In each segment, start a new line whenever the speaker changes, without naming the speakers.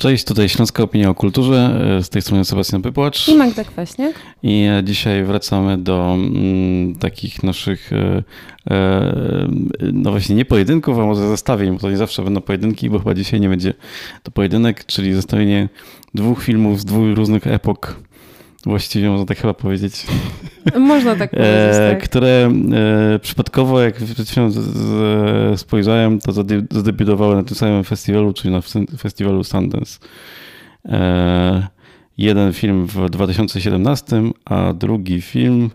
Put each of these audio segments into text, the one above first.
Cześć, tutaj Śląska Opinia o Kulturze, e, z tej strony Sebastian Pypłacz.
I Magda Kwaśniak.
I e, dzisiaj wracamy do mm, takich naszych, e, e, no właśnie nie pojedynków, a może zestawień, bo to nie zawsze będą pojedynki, bo chyba dzisiaj nie będzie to pojedynek, czyli zestawienie dwóch filmów z dwóch różnych epok właściwie można tak chyba powiedzieć.
Można tak powiedzieć, tak.
Które e, przypadkowo, jak przed chwilą spojrzałem, to zadebiutowały na tym samym festiwalu, czyli na festiwalu Sundance. E, jeden film w 2017, a drugi film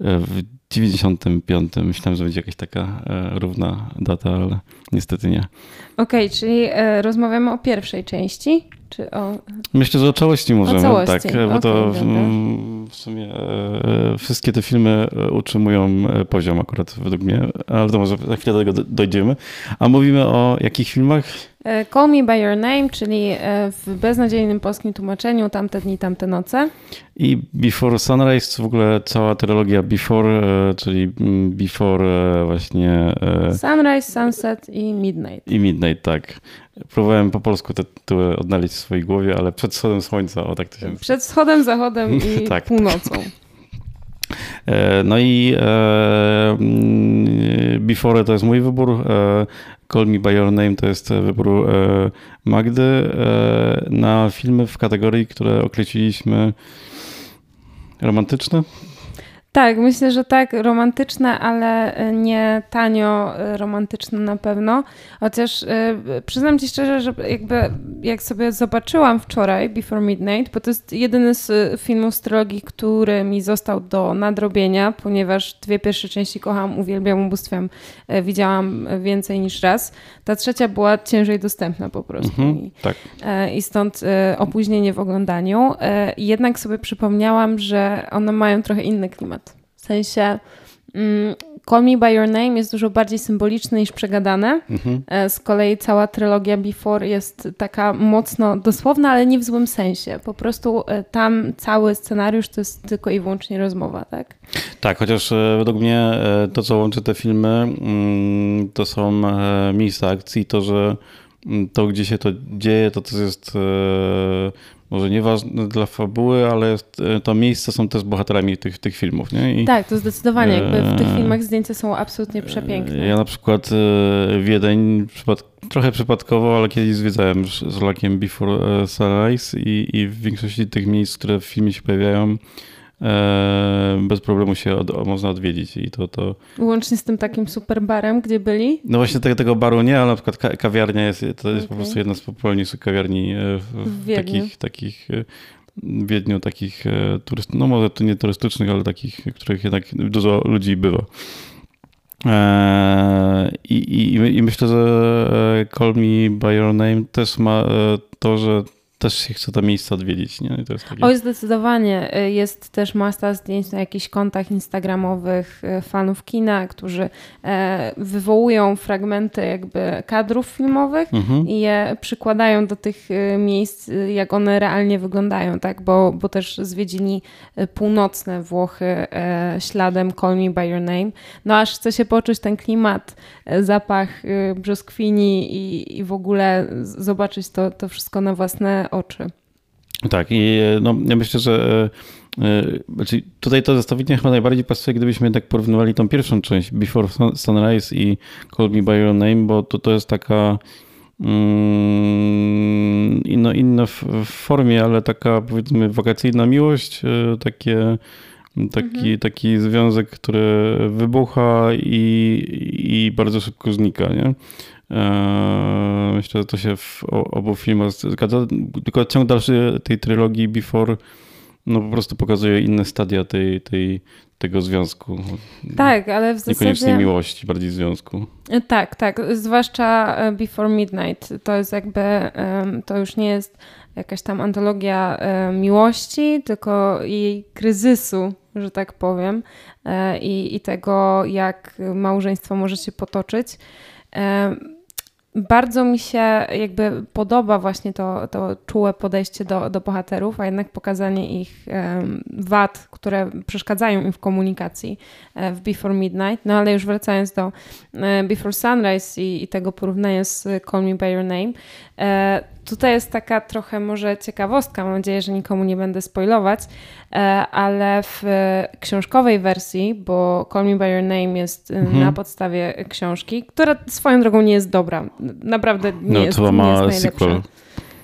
w 95. Myślałem, że będzie jakaś taka e, równa data, ale niestety nie.
Okej, okay, czyli rozmawiamy o pierwszej części? Czy o...
Myślę, że o całości możemy, o całości. tak, bo okay, to w, sumie e, wszystkie te filmy e, utrzymują e, poziom akurat według mnie, ale to może za chwilę do tego dojdziemy. A mówimy o jakich filmach?
E, Call Me By Your Name, czyli e, w beznadziejnym polskim tłumaczeniu Tamte dni, tamte noce.
I Before Sunrise, w ogóle cała trylogia Before, e, czyli mm, Before właśnie...
Sunrise, Sunset i Midnight.
I Midnight, tak. Próbowałem po polsku te tytuły odnaleźć w swojej głowie, ale przed wschodem słońca, o tak to się
Przed wschodem, zachodem i tak, północą. Tak.
No i e, mm, Before to jest mój wybór. E, Call Me By Your Name to jest wybór e, Magdy e, na filmy w kategorii, które określiliśmy romantyczne.
Tak, myślę, że tak, romantyczne, ale e, nie tanio e, romantyczne na pewno. Chociaż e, przyznam ci szczerze, że jakby jak sobie zobaczyłam wczoraj Before Midnight, bo to jest jedyny z filmów z trylogii, który mi został do nadrobienia, ponieważ dwie pierwsze części kocham, uwielbiam, ubóstwiam, widziałam więcej niż raz. Ta trzecia była ciężej dostępna po prostu. Mhm, I, tak. I stąd opóźnienie w oglądaniu. Jednak sobie przypomniałam, że one mają trochę inny klimat sensie mm, Call Me By Your Name jest dużo bardziej symboliczne niż przegadane. Mhm. E, z kolei cała trylogia Before jest taka mocno dosłowna, ale nie w złym sensie. Po prostu e, tam cały scenariusz to jest tylko i wyłącznie rozmowa, tak?
Tak, chociaż e, według mnie to, co łączy te filmy, mm, to są miejsca akcji, to, że mm, to, gdzie się to dzieje, to to jest może nieważne dla fabuły, ale e, to miejsca są też bohaterami tych, tych filmów. Nie?
I, tak, to zdecydowanie. Jakby w tych e, filmach zdjęcia są absolutnie przepiękne.
Ja na przykład e, Wiedeń przypad, trochę przypadkowo, ale kiedyś zwiedzałem z Lakiem Before Sunrise i, i w większości tych miejsc, które w filmie się pojawiają, E, bez problemu się od, można odwiedzić i to, to...
Łącznie z tym takim super barem, gdzie byli?
No właśnie tego, tego baru nie, ale na przykład kawiarnia jest, to jest okay. po prostu jedna z popularniejszych kawiarni e, w, w takich, takich e, w Wiedniu, takich turyst, no może to nie turystycznych, ale takich, w których jednak dużo ludzi bywa. I, i, I myślę, że Call Me By Your Name też ma to, że też się chce to miejsce odwiedzić. Nie?
to jest takie... Oj, zdecydowanie. Y, jest też masa zdjęć na jakichś kontach instagramowych y, fanów kina, którzy e, wywołują fragmenty jakby kadrów filmowych mhm. i je przykładają do tych y, miejsc, jak one realnie wyglądają, tak? Bo, bo też zwiedzili północne Włochy e, śladem Call Me By Your Name. No aż chce się poczuć ten klimat, e, zapach brzoskwini i, i w ogóle zobaczyć to, to wszystko na własne oczy.
Tak, i no, ja myślę, że e, znaczy tutaj to zestawienie chyba najbardziej pasuje, gdybyśmy jednak porównywali tą pierwszą część, Before Sunrise i Call Me By Your Name, bo to, to jest taka mm, no, inna w, w, formie, ale taka powiedzmy wakacyjna miłość, e, takie, taki, mhm. taki związek, który wybucha i, i bardzo szybko znika, nie? Eee, myślę, że to się w obu filmach zgadza. Tylko ciąg dalszy tej trylogii Before no po prostu pokazuje inne stadia tej, tej, tego związku.
Tak, ale w zasadzie...
Niekoniecznie miłości, bardziej związku.
Tak, tak. Zwłaszcza e, Before Midnight. To jest jakby, to już nie jest jakaś tam antologia e, miłości, tylko jej kryzysu, że tak powiem, e, i, i tego, jak małżeństwo może się potoczyć. Bardzo mi się jakby podoba właśnie to, to czułe podejście do, do bohaterów, a jednak pokazanie ich wad, które przeszkadzają im w komunikacji e, w Before Midnight. No ale już wracając do e, Before Sunrise i, i, tego porównania z Call Me By Your Name, tutaj jest taka trochę może ciekawostka, mam nadzieję, że nikomu nie będę spoilować, e, ale w książkowej wersji, bo Call Me By Your Name jest mhm. na podstawie książki, która swoją drogą nie jest dobra. Naprawdę nie
no,
jest,
to
ma
nie jest sequel.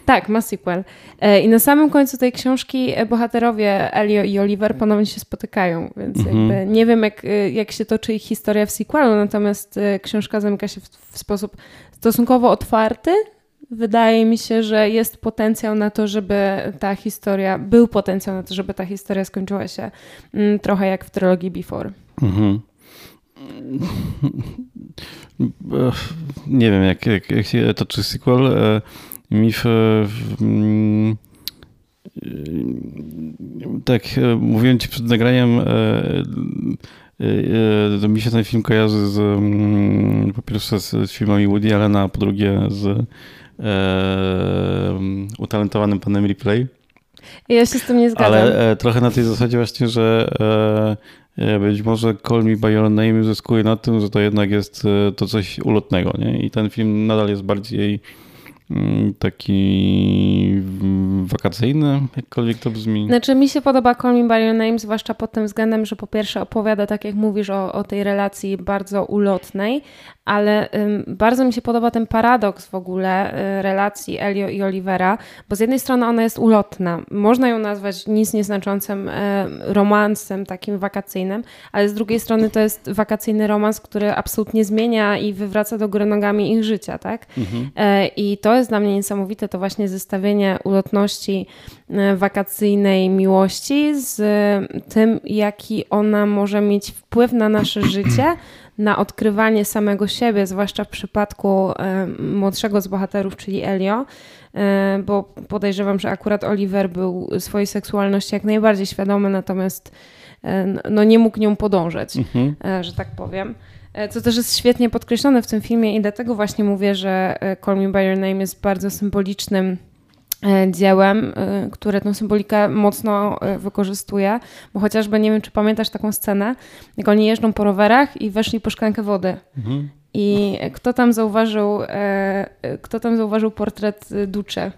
Tak, ma sequel. E, I na samym końcu tej książki bohaterowie Elio i Oliver ponownie się spotykają, więc mhm. jakby nie wiem, jak, jak się toczy ich historia w sequelu, natomiast książka zamyka się w, w sposób stosunkowo otwarty, wydaje mi się, że jest potencjał na to, żeby ta historia, był potencjał na to, żeby ta historia skończyła się mm, trochę jak w trylogii Before. Mhm.
Nie wiem, jak, jak, jak się toczy sequel. E, mi w, mm, tak, e, mówiłem ci przed nagraniem, e, to mi się ten film kojarzy z, mm, po pierwsze z filmami Woody Allena, a po drugie z utalentowanym panem Replay.
Ja się z tym nie zgadzam.
Ale e, trochę na tej zasadzie właśnie, że e, e, być może Call Me By Your Name zyskuje na tym, że to jednak jest to coś ulotnego. Nie? I ten film nadal jest bardziej taki wakacyjny, jakkolwiek to brzmi.
Znaczy mi się podoba Call Me By Your Name, zwłaszcza pod tym względem, że po pierwsze opowiada, tak jak mówisz, o, o tej relacji bardzo ulotnej, ale ym, bardzo mi się podoba ten paradoks w ogóle y, relacji Elio i Olivera, bo z jednej strony ona jest ulotna, można ją nazwać nic nieznaczącym y, romansem takim wakacyjnym, ale z drugiej strony to jest wakacyjny romans, który absolutnie zmienia i wywraca do góry nogami ich życia, tak? Mhm. Y, I to jest dla mnie niesamowite, to właśnie zestawienie ulotności e, wakacyjnej miłości z tym, jaki ona może mieć wpływ na nasze życie, na odkrywanie samego siebie, zwłaszcza w przypadku e, młodszego z bohaterów, czyli Elio, e, bo podejrzewam, że akurat Oliver był swojej seksualności jak najbardziej świadomy, natomiast no, nie mógł nią podążać, mhm. że tak powiem. E, co też jest świetnie podkreślone w tym filmie i dlatego właśnie mówię, że e, Call Me By Your Name jest bardzo symbolicznym e, dziełem, które tę symbolikę mocno wykorzystuje, bo chociażby nie wiem, czy pamiętasz taką scenę, jak oni jeżdżą po rowerach i weszli po szklankę wody. Mhm. I kto tam zauważył, kto tam zauważył portret Ducze?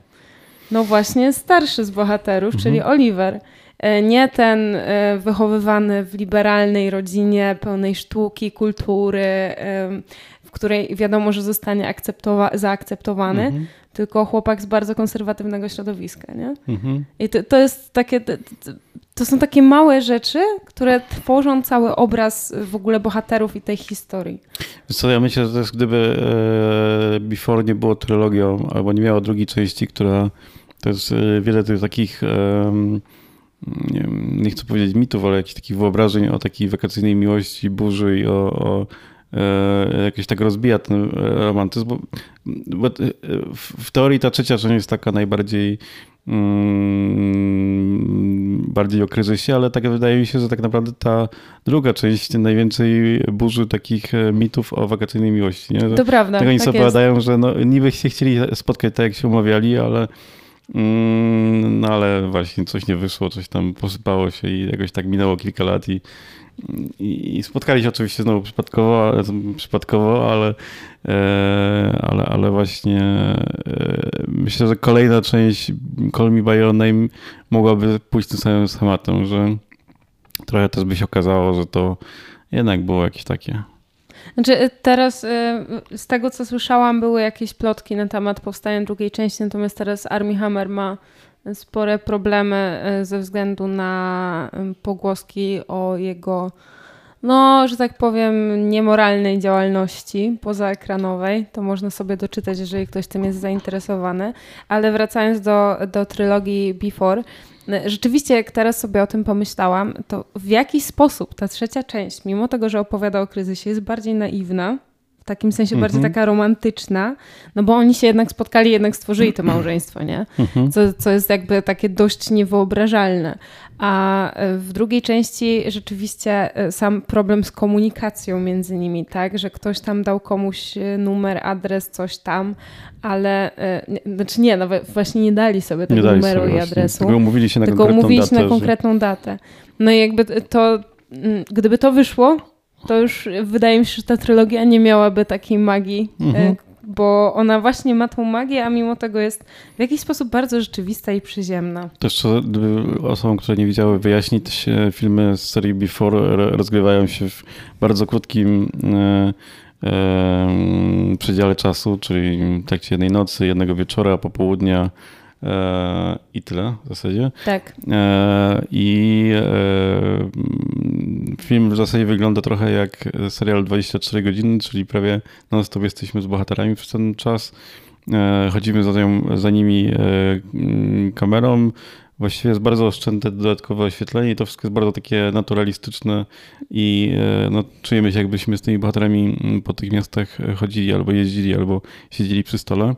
No właśnie starszy z bohaterów, mhm. czyli Oliver. E, nie ten e, wychowywany w liberalnej rodzinie pełnej sztuki, kultury, w której wiadomo, że zostanie zaakceptowany, mhm. tylko chłopak z bardzo konserwatywnego środowiska. Nie? Mhm. I to, to jest takie. To, są takie małe rzeczy, które tworzą cały obraz w ogóle bohaterów i tej historii.
Co ja myślę, że to jest, gdyby e, Before nie było trylogią, albo nie miało drugiej części, która to jest wiele tych takich e, nie, wiem, nie chcę powiedzieć mitów, ale jakichś takich wyobrażeń o takiej wakacyjnej miłości, burzy i o, o e, jakieś tak rozbija ten e, romantyzm, bo, bo e, w, teorii ta trzecia część jest taka najbardziej mm, bardziej o kryzysie, ale tak wydaje mi się, że tak naprawdę ta druga część najwięcej burzy takich mitów o wakacyjnej miłości. Nie?
To prawda.
Tak oni
tak
sobie opowiadają, że no, niby się chcieli spotkać tak, jak się umawiali, ale no ale właśnie coś nie wyszło, coś tam posypało się i jakoś tak minęło kilka lat i, i, i spotkali się oczywiście znowu przypadkowo, przypadkowo ale, e, ale, ale właśnie e, myślę, że kolejna część Call Me By Your Name mogłaby pójść tym samym schematem, że trochę też by się okazało, że to jednak było jakieś takie
znaczy y, teraz y, z tego co słyszałam były jakieś plotki na temat powstania drugiej części, natomiast teraz Armie Hammer ma spore problemy y, ze względu na pogłoski o jego no, że tak powiem, niemoralnej działalności pozaekranowej. To można sobie doczytać, jeżeli ktoś tym jest zainteresowany. Ale wracając do, do trylogii Before, Rzeczywiście, jak teraz sobie o tym pomyślałam, to w jaki sposób ta trzecia część, mimo tego, że opowiada o kryzysie, jest bardziej naiwna takim sensie mhm. bardziej taka romantyczna, no bo oni się jednak spotkali, jednak stworzyli to małżeństwo, nie? Mhm. Co, co jest jakby takie dość niewyobrażalne. A e, w drugiej części rzeczywiście e, sam problem z komunikacją między nimi, tak, że ktoś tam dał komuś e, numer, adres, coś tam, ale znaczy nie, no właśnie nie dali sobie tego dali numeru sobie i adresu.
Tylko umówili się na
tylko
konkretną
datę, na konkretną datę. No i jakby to, mm, gdyby to wyszło, to już wydaje mi się, że ta trylogia nie miałaby takiej magii, mhm bo ona właśnie ma tą magię, a mimo tego jest w jakiś sposób bardzo rzeczywista i przyziemna.
Też osobom, które nie widziały wyjaśnić, filmy z serii Before rozgrywają się w bardzo krótkim e, e, przedziale czasu, czyli w trakcie jednej nocy, jednego wieczora, popołudnia, E, i tyle w zasadzie.
Tak.
E, I e, film w zasadzie wygląda trochę jak serial 24 godziny, czyli prawie non-stop jesteśmy z bohaterami przez ten czas. Chodzimy za, za nimi kamerą. Właściwie jest bardzo oszczędne dodatkowe oświetlenie i to wszystko jest bardzo takie naturalistyczne i no, czujemy się jakbyśmy z tymi bohaterami po tych miastach chodzili albo jeździli, albo siedzieli przy stole.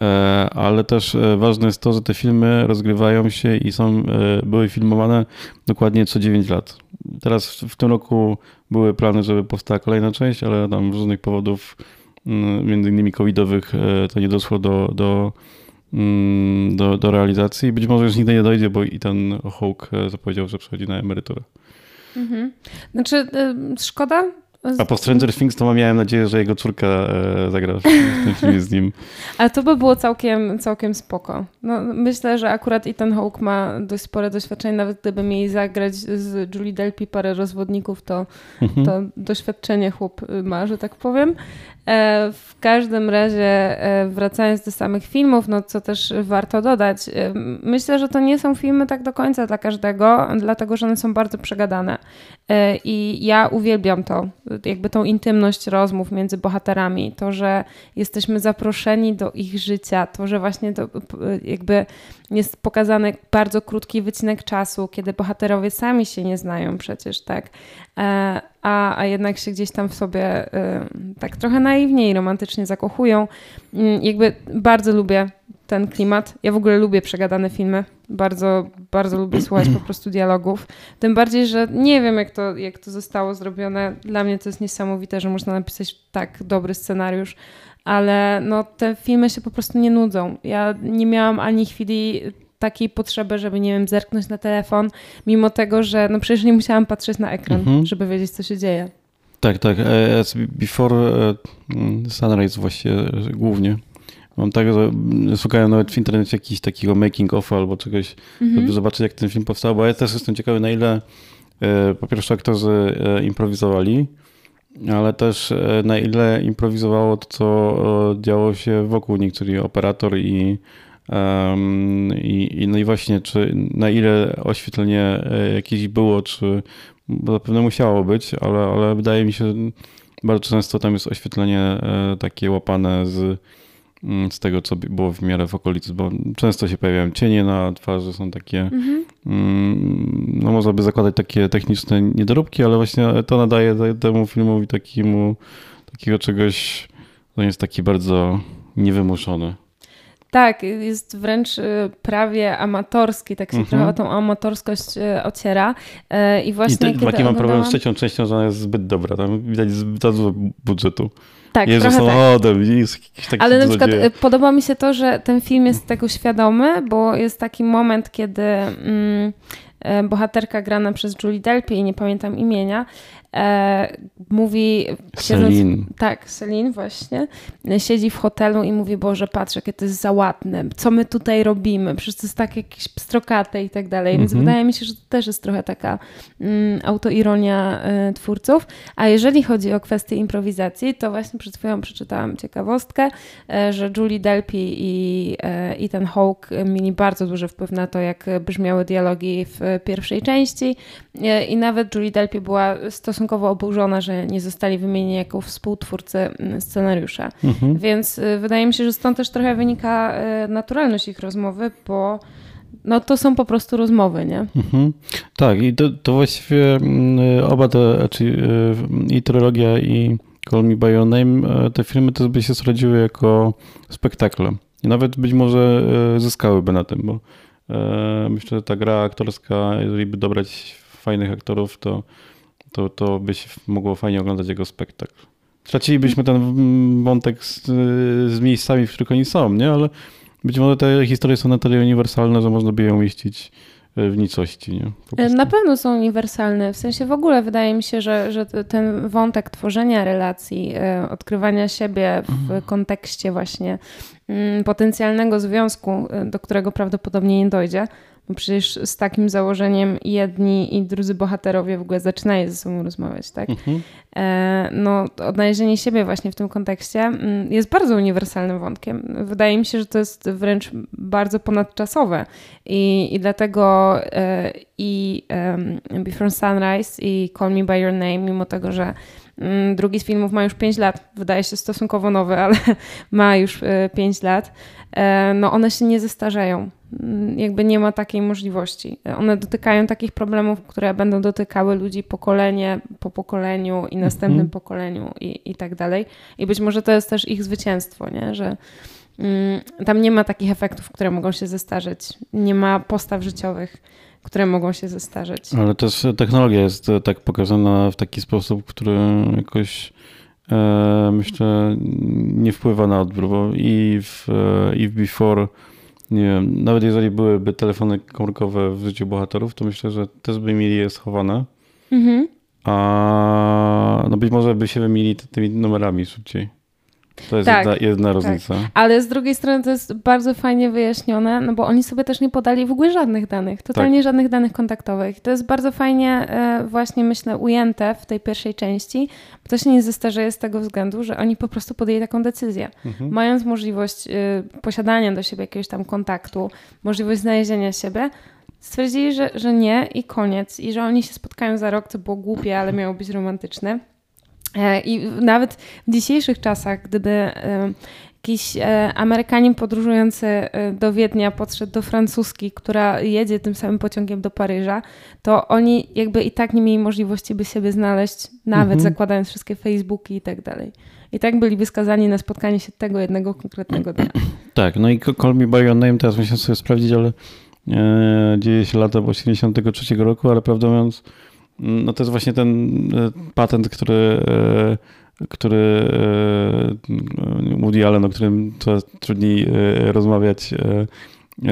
E, ale też e, ważne jest to, że te filmy rozgrywają się i są, e, były filmowane dokładnie co 9 lat. Teraz w tym roku były plany, żeby powstała kolejna część, ale tam z różnych powodów, mm, między innymi covidowych, to nie doszło do, do, mm, do, do realizacji. Być może już nigdy nie dojdzie, bo i ten Hawk zapowiedział, że przechodzi na emeryturę.
Mhm. Znaczy, szkoda,
a po Stranger Things to miałem nadzieję, że jego córka e, zagra w tym filmie z nim.
Ale to by było całkiem, całkiem spoko. No, myślę, że akurat Ethan Hawke ma dość spore doświadczenie. Nawet gdyby mieli zagrać z Julie Delpy parę rozwodników, to, mhm. to doświadczenie chłop ma, że tak powiem. E, w każdym razie, e, wracając do samych filmów, no co też warto dodać, myślę, że to nie są filmy tak do końca dla każdego, dlatego że one są bardzo przegadane. I ja uwielbiam to, jakby tą intymność rozmów między bohaterami, to, że jesteśmy zaproszeni do ich życia, to, że właśnie to jakby jest pokazany bardzo krótki wycinek czasu, kiedy bohaterowie sami się nie znają przecież, tak? E, a, a jednak się gdzieś tam w sobie e, tak trochę naiwnie i romantycznie zakochują. Mm, jakby bardzo lubię ten klimat. Ja w ogóle lubię przegadane filmy. Bardzo, bardzo lubię słuchać po prostu dialogów. Tym bardziej, że nie wiem, jak to, jak to zostało zrobione. Dla mnie to jest niesamowite, że można napisać tak dobry scenariusz ale no, te filmy się po prostu nie nudzą. Ja nie miałam ani chwili takiej potrzeby, żeby, nie wiem, zerknąć na telefon, mimo tego, że no przecież nie musiałam patrzeć na ekran, mhm. żeby wiedzieć, co się dzieje.
Tak, tak. E, before e, Sunrise właściwie głównie. Mam tak, że szukałem nawet w internecie jakichś takiego making of albo czegoś, mhm. żeby zobaczyć, jak ten film powstał, bo ja też jestem ciekawy, na ile e, po pierwsze aktorzy improwizowali, ale też e, na ile improwizowało to, co e, działo się wokół nich, czyli operator i, i, i no i właśnie, czy na ile oświetlenie e, jakieś było, czy bo zapewne musiało być, ale, ale wydaje mi się, że bardzo często tam jest oświetlenie takie łapane z z tego, co było w miarę w okolicy, bo często się pojawiają cienie na twarzy, są takie, mhm. Mm, no można by zakładać takie techniczne niedoróbki, ale właśnie to nadaje temu filmowi takiemu, takiego czegoś, to jest taki bardzo niewymuszony.
Tak, jest wręcz y, prawie amatorski, tak się mhm. trochę o tą amatorskość y, ociera. Y, I właśnie I
taki mam problem z trzecią częścią, że ona jest zbyt dobra. Tam widać zbyt dużo budżetu.
Tak,
Jezu samochodem, tak. jest jakiś taki
Ale na przykład dzieje. podoba mi się to, że ten film jest tego świadomy, bo jest taki moment, kiedy mm, bohaterka grana przez Julie Delpy, nie pamiętam imienia, e, mówi...
Celine.
tak, Celine właśnie. Siedzi w hotelu i mówi, Boże, patrz, jakie to jest załatne. Co my tutaj robimy? Przecież to jest tak jakieś pstrokate i tak dalej. Więc mhm. wydaje mi się, że to też jest trochę taka mm, autoironia y, twórców. A jeżeli chodzi o kwestię improwizacji, to właśnie przed chwilą przeczytałam ciekawostkę, y, że Julie Delpy i, y, i ten Hawk mieli bardzo duży wpływ na to, jak brzmiały dialogi w pierwszej części. I nawet Julie Delpy była stosunkowo stosunkowo oburzona, że nie zostali wymienieni jako współtwórcy mm, scenariusza. Mhm. Więc y, wydaje mi się, że stąd też trochę wynika y, naturalność ich rozmowy, bo no to są po prostu rozmowy, nie? Mhm.
Tak, i to, to właściwie mm, oba te, znaczy i trylogia i Call Me By Your Name, te filmy też by się sprawdziły jako spektakle. I nawet być może zyskałyby na tym, bo myślę, że ta gra aktorska, jeżeli by dobrać fajnych aktorów, to, to, to by się mogło fajnie oglądać jego spektakl. Stracilibyśmy ten wątek z, z miejscami, w których oni są, nie? Ale być może te historie są na tyle uniwersalne, że można by je umieścić w nicości. Nie?
Na pewno są uniwersalne. W sensie w ogóle wydaje mi się, że, że ten wątek tworzenia relacji, e, odkrywania siebie w mhm. kontekście właśnie mm, potencjalnego związku, e, do którego prawdopodobnie nie dojdzie, bo przecież z takim założeniem jedni i drudzy bohaterowie w ogóle zaczynają ze sobą rozmawiać, tak? Mhm. E, no, odnalezienie siebie właśnie w tym kontekście mm, jest bardzo uniwersalnym wątkiem. Wydaje mi się, że to jest wręcz bardzo ponadczasowe i, i dlatego e, i Before Sunrise i Call Me By Your Name, mimo tego, że Drugi z filmów ma już 5 lat, wydaje się stosunkowo nowy, ale ma już 5 e, lat. No one się nie zestarzeją. Mm, jakby nie ma takiej możliwości. One dotykają takich problemów, które będą dotykały ludzi pokolenie po pokoleniu i następnym mm -hmm. pokoleniu i, i tak dalej. I być może to jest też ich zwycięstwo, nie? że mm, tam nie ma takich efektów, które mogą się zestarzeć. Nie ma postaw życiowych, które mogą się zestarzeć.
Ale też technologia jest tak pokazana w taki sposób, który jakoś e, myślę nie wpływa na odbiór, bo i w, e, i w Before nie wiem, nawet jeżeli byłyby telefony komórkowe w życiu bohaterów, to myślę, że też by mieli je schowane. Mhm. A no być może by się wymili tymi numerami szybciej. To jest tak, jedna, jedna tak. różnica. Tak.
Ale z drugiej strony to jest bardzo fajnie wyjaśnione, no bo oni sobie też nie podali w ogóle żadnych danych, totalnie tak. żadnych danych kontaktowych. To jest bardzo fajnie e, właśnie, myślę, ujęte w tej pierwszej części, bo to się nie zestarzeje z tego względu, że oni po prostu podjęli taką decyzję. Mhm. Mając możliwość e, posiadania do siebie jakiegoś tam kontaktu, możliwość znalezienia siebie, stwierdzili, że, że nie i koniec. I że oni się spotkają za rok, co było głupie, ale miało być romantyczne. E, I nawet w dzisiejszych czasach, gdyby e, jakiś e, Amerykanin podróżujący do Wiednia podszedł do francuski, która jedzie tym samym pociągiem do Paryża, to oni jakby i tak nie mieli możliwości, by siebie znaleźć, nawet mhm. zakładając wszystkie Facebooki i tak dalej. I tak byliby skazani na spotkanie się tego jednego konkretnego dnia.
Tak, no i Call Me By Your Name teraz musiałem sobie sprawdzić, ale e, dzieje się lata 83 roku, ale prawdę mówiąc no to jest właśnie ten e, patent, który, e, który e, Woody Allen, o którym coraz trudniej rozmawiać,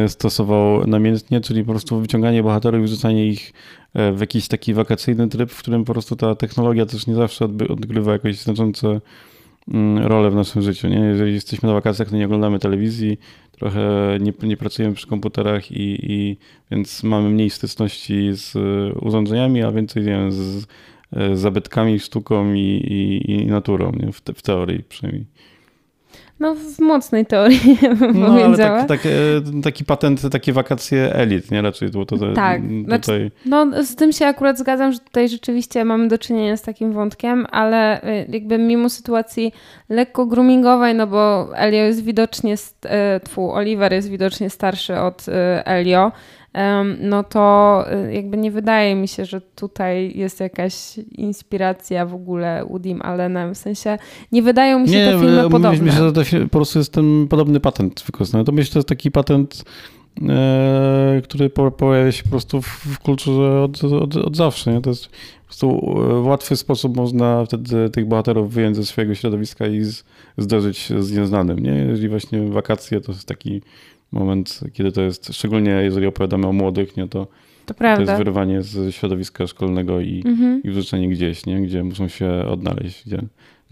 stosował namiętnie, czyli po prostu wyciąganie bohaterów i wrzucanie ich w jakiś taki wakacyjny tryb, w którym po prostu ta technologia też nie zawsze odgrywa jakieś znaczące rolę w naszym życiu. Nie? Jeżeli jesteśmy na wakacjach, to nie oglądamy telewizji, trochę nie, nie pracujemy przy komputerach i, i więc mamy mniej styczności z urządzeniami, a więcej wiem, z, z zabytkami, sztuką i, i, i naturą, nie? W, te, w teorii przynajmniej.
No w mocnej teorii bym no,
powiedziała. Ale tak, tak, taki patent, takie wakacje elit, nie? Raczej to, to, to
Tak, tutaj... Znaczy, no z tym się akurat zgadzam, że tutaj rzeczywiście mamy do czynienia z takim wątkiem, ale e, jakby mimo sytuacji lekko groomingowej, no bo Elio jest widocznie, tfu, Oliver jest widocznie starszy od Elio, no to y, jakby nie wydaje mi się, że tutaj jest jakaś inspiracja w ogóle Woody'm Allenem. W sensie nie wydają mi się nie, te filmy podobne. Myślę,
że to po prostu jest ten podobny patent wykorzystany. To myślę, że to jest taki patent, e, który pojawia się po prostu w kulturze od, od, od zawsze. Nie? To jest po prostu e, w łatwy sposób można wtedy tych bohaterów wyjąć ze swojego środowiska i z, zderzyć z nieznanym. Nie? Jeżeli właśnie wakacje to jest taki moment, kiedy to jest, szczególnie jeżeli opowiadamy o młodych, nie, to, to, to jest wyrwanie z środowiska szkolnego i, mhm. i wrzucenie gdzieś, nie, gdzie muszą się odnaleźć, gdzie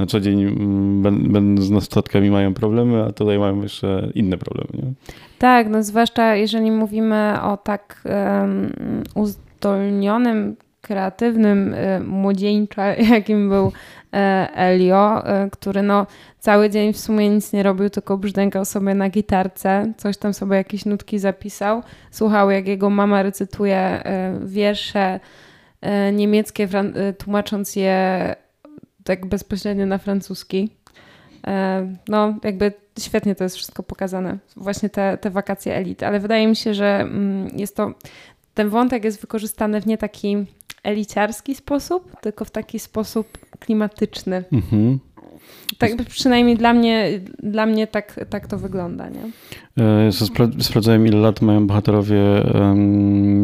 na co dzień będąc nastolatkami mają problemy, a tutaj mają jeszcze inne problemy. Nie?
Tak, no zwłaszcza jeżeli mówimy o tak um, uzdolnionym kreatywnym młodzieńcza, jakim był e, Elio, e, który no cały dzień w sumie nic nie robił, tylko brzdękał sobie na gitarce, coś tam sobie jakieś nutki zapisał, słuchał jak jego mama recytuje e, wiersze niemieckie, tłumacząc je tak bezpośrednio na francuski. No, jakby świetnie to jest wszystko pokazane. Właśnie te, te wakacje elit, ale wydaje mi się, że mm, jest to. Ten wątek jest wykorzystany w nie taki eliciarski sposób, tylko w taki sposób klimatyczny. Mhm. Tak, przynajmniej dla mnie, dla mnie tak, tak to wygląda, nie?
E, spra sprawdzałem, ile lat mają bohaterowie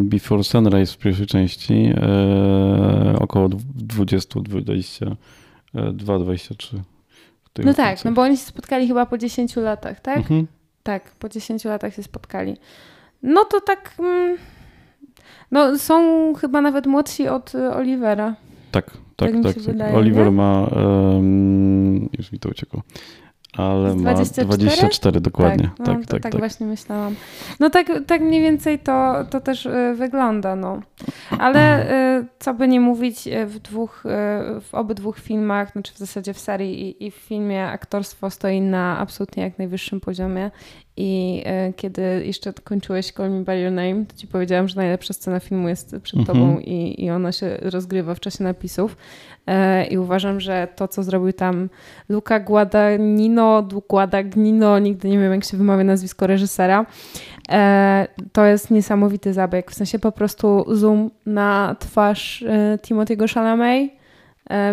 Before Sunrise w pierwszej części. E, około 20, 22, 23.
No tak, no bo oni się spotkali chyba po 10 latach, tak? Mhm. Tak, po 10 latach się spotkali. No to tak. Mm, no, są chyba nawet młodsi od Olivera.
Tak, tak, tak. tak. Wydaje, Oliver nie? ma. Um, już mi to uciekło ale 24? ma 24 dokładnie. Tak,
no,
tak, tak,
tak,
tak,
właśnie myślałam. No tak, tak mniej więcej to, to też y, wygląda, no. Ale y, co by nie mówić, y, w dwóch, w obydwóch filmach, znaczy w zasadzie w serii i, i w filmie aktorstwo stoi na absolutnie jak najwyższym poziomie i kiedy jeszcze kończyłeś Call Me By Your Name, to ci powiedziałam, że najlepsza scena filmu jest przed mhm. tobą i, i ona się rozgrywa w czasie napisów. E, I uważam, że to, co zrobił tam Luca Guadagnino, Guadagnino, nigdy nie wiem, jak się wymawia nazwisko reżysera, e, to jest niesamowity zabieg. W sensie po prostu zoom na twarz e, Timothy'ego Chalamet,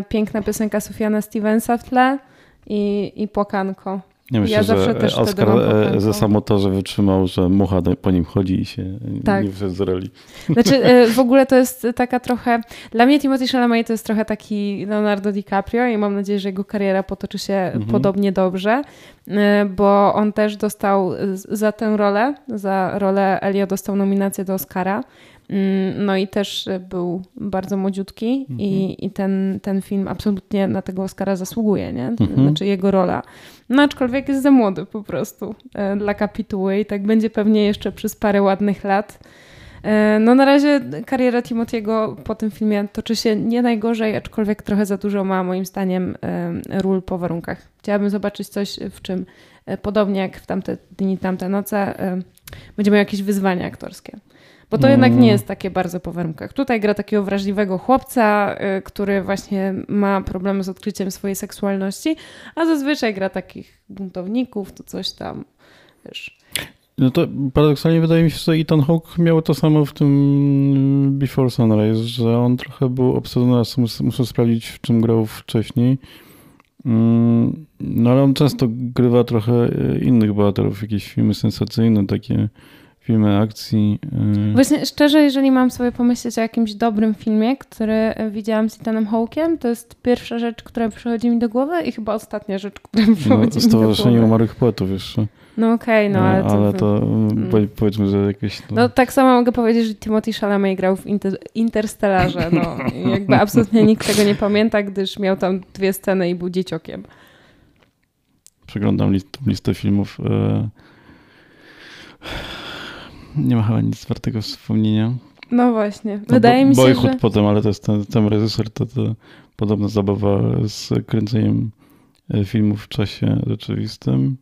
piękna piosenka Sofiana Stevensa w tle i, i płakanko.
Ja myślę, ja też Oskar e, ze samotorze wytrzymał, że mucha po nim chodzi i się tak. nie wyszedł z roli.
Znaczy e, w ogóle to jest taka trochę, dla mnie Timothy Chalamet to jest trochę taki Leonardo DiCaprio i mam nadzieję, że jego kariera potoczy się mhm. podobnie dobrze, e, bo on też dostał za tę rolę, za rolę Elio dostał nominację do Oscara. Mm, no i też był bardzo młodziutki mhm. i, i ten, ten film absolutnie na tego Oscara zasługuje, nie? Mhm. Znaczy jego rola. No aczkolwiek jest za młody po prostu e, dla kapituły i tak będzie pewnie jeszcze przez parę ładnych lat. E, no na razie kariera Timothy'ego po tym filmie toczy się nie najgorzej, aczkolwiek trochę za dużo ma moim zdaniem e, ról po warunkach. Chciałabym zobaczyć coś, w czym podobnie jak w tamte dni, tamte noce, będzie miał jakieś wyzwania aktorskie. Bo to jednak nie mm. jest takie bardzo po warunkach. Tutaj gra takiego wrażliwego chłopca, y, który właśnie ma problemy z odkryciem swojej seksualności, a zazwyczaj gra takich buntowników, to coś tam, wiesz.
No to paradoksalnie wydaje mi się, że Ethan Hawke miał to samo w tym Before Sunrise, że on trochę był obsadzony, muszę sprawdzić w czym grał wcześniej. Mm, no ale on często grywa trochę y, innych bohaterów, jakieś filmy sensacyjne, takie filmy akcji.
Y, Właśnie szczerze, jeżeli mam sobie pomyśleć o jakimś dobrym filmie, który widziałam z Ethanem Hawkiem, to jest pierwsza rzecz, która przychodzi mi do głowy i chyba ostatnia rzecz, która mi przychodzi no, mi do głowy.
Stowarzyszenie Umarłych Poetów jeszcze.
No okej, okay, no ale to...
Ale to mm. powiedzmy, że jakieś...
No... no... tak samo mogę powiedzieć, że Timothy Chalamet grał w Inter Interstellarze, no. jakby absolutnie nikt tego nie pamięta, gdyż miał tam dwie sceny i był dzieciokiem.
Przeglądam list, listę filmów. E nie ma chyba nic wartego wspomnienia.
No właśnie. No Wydaje no, mi się,
Boyhood że... potem, ale to jest ten, ten reżyser, to, to podobna zabawa z kręceniem e, filmów w czasie rzeczywistym.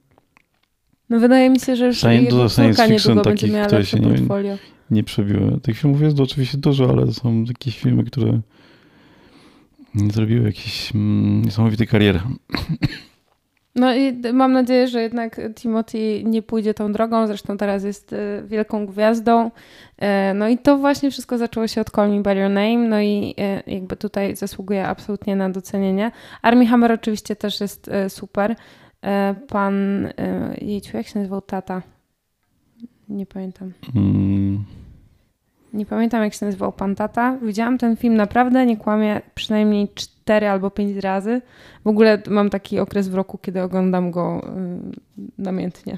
No wydaje mi się, że już
science, dużo science fiction takich, które się nie, nie przebiły. Tych filmów jest oczywiście dużo, ale są jakieś filmy, które nie zrobiły jakiejś mm, niesamowitej kariery.
No i mam nadzieję, że jednak Timothy nie pójdzie tą drogą, zresztą teraz jest y, wielką gwiazdą. E, no i to właśnie wszystko zaczęło się od Call Me By Your Name, no i e, jakby tutaj zasługuje absolutnie na docenienie. Armie Hammer oczywiście też jest e, super. Pan, jejciu, jak się nazywał tata? Nie pamiętam. Mm. Nie pamiętam, jak się nazywał pan tata. Widziałam ten film naprawdę, nie kłamie, przynajmniej cztery albo pięć razy. W ogóle mam taki okres w roku, kiedy oglądam go y, namiętnie.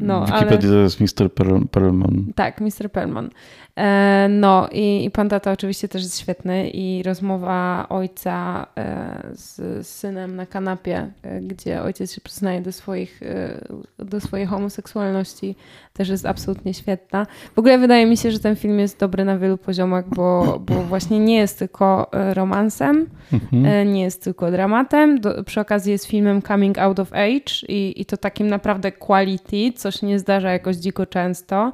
No, Wikipedia ale... to jest Mr. Perlman.
Tak, Mr. Perlman. E, no i, i pan tata oczywiście też jest świetny i rozmowa ojca e, z, synem na kanapie, e, gdzie ojciec się przyznaje do, swoich, do swojej homoseksualności też jest absolutnie świetna. W ogóle wydaje mi się, że ten film jest dobry na wielu poziomach, bo, bo właśnie nie jest tylko romansem, mhm. nie jest tylko dramatem, do, przy okazji jest filmem coming out of age i, i to takim naprawdę quality, co się nie zdarza jakoś dziko często.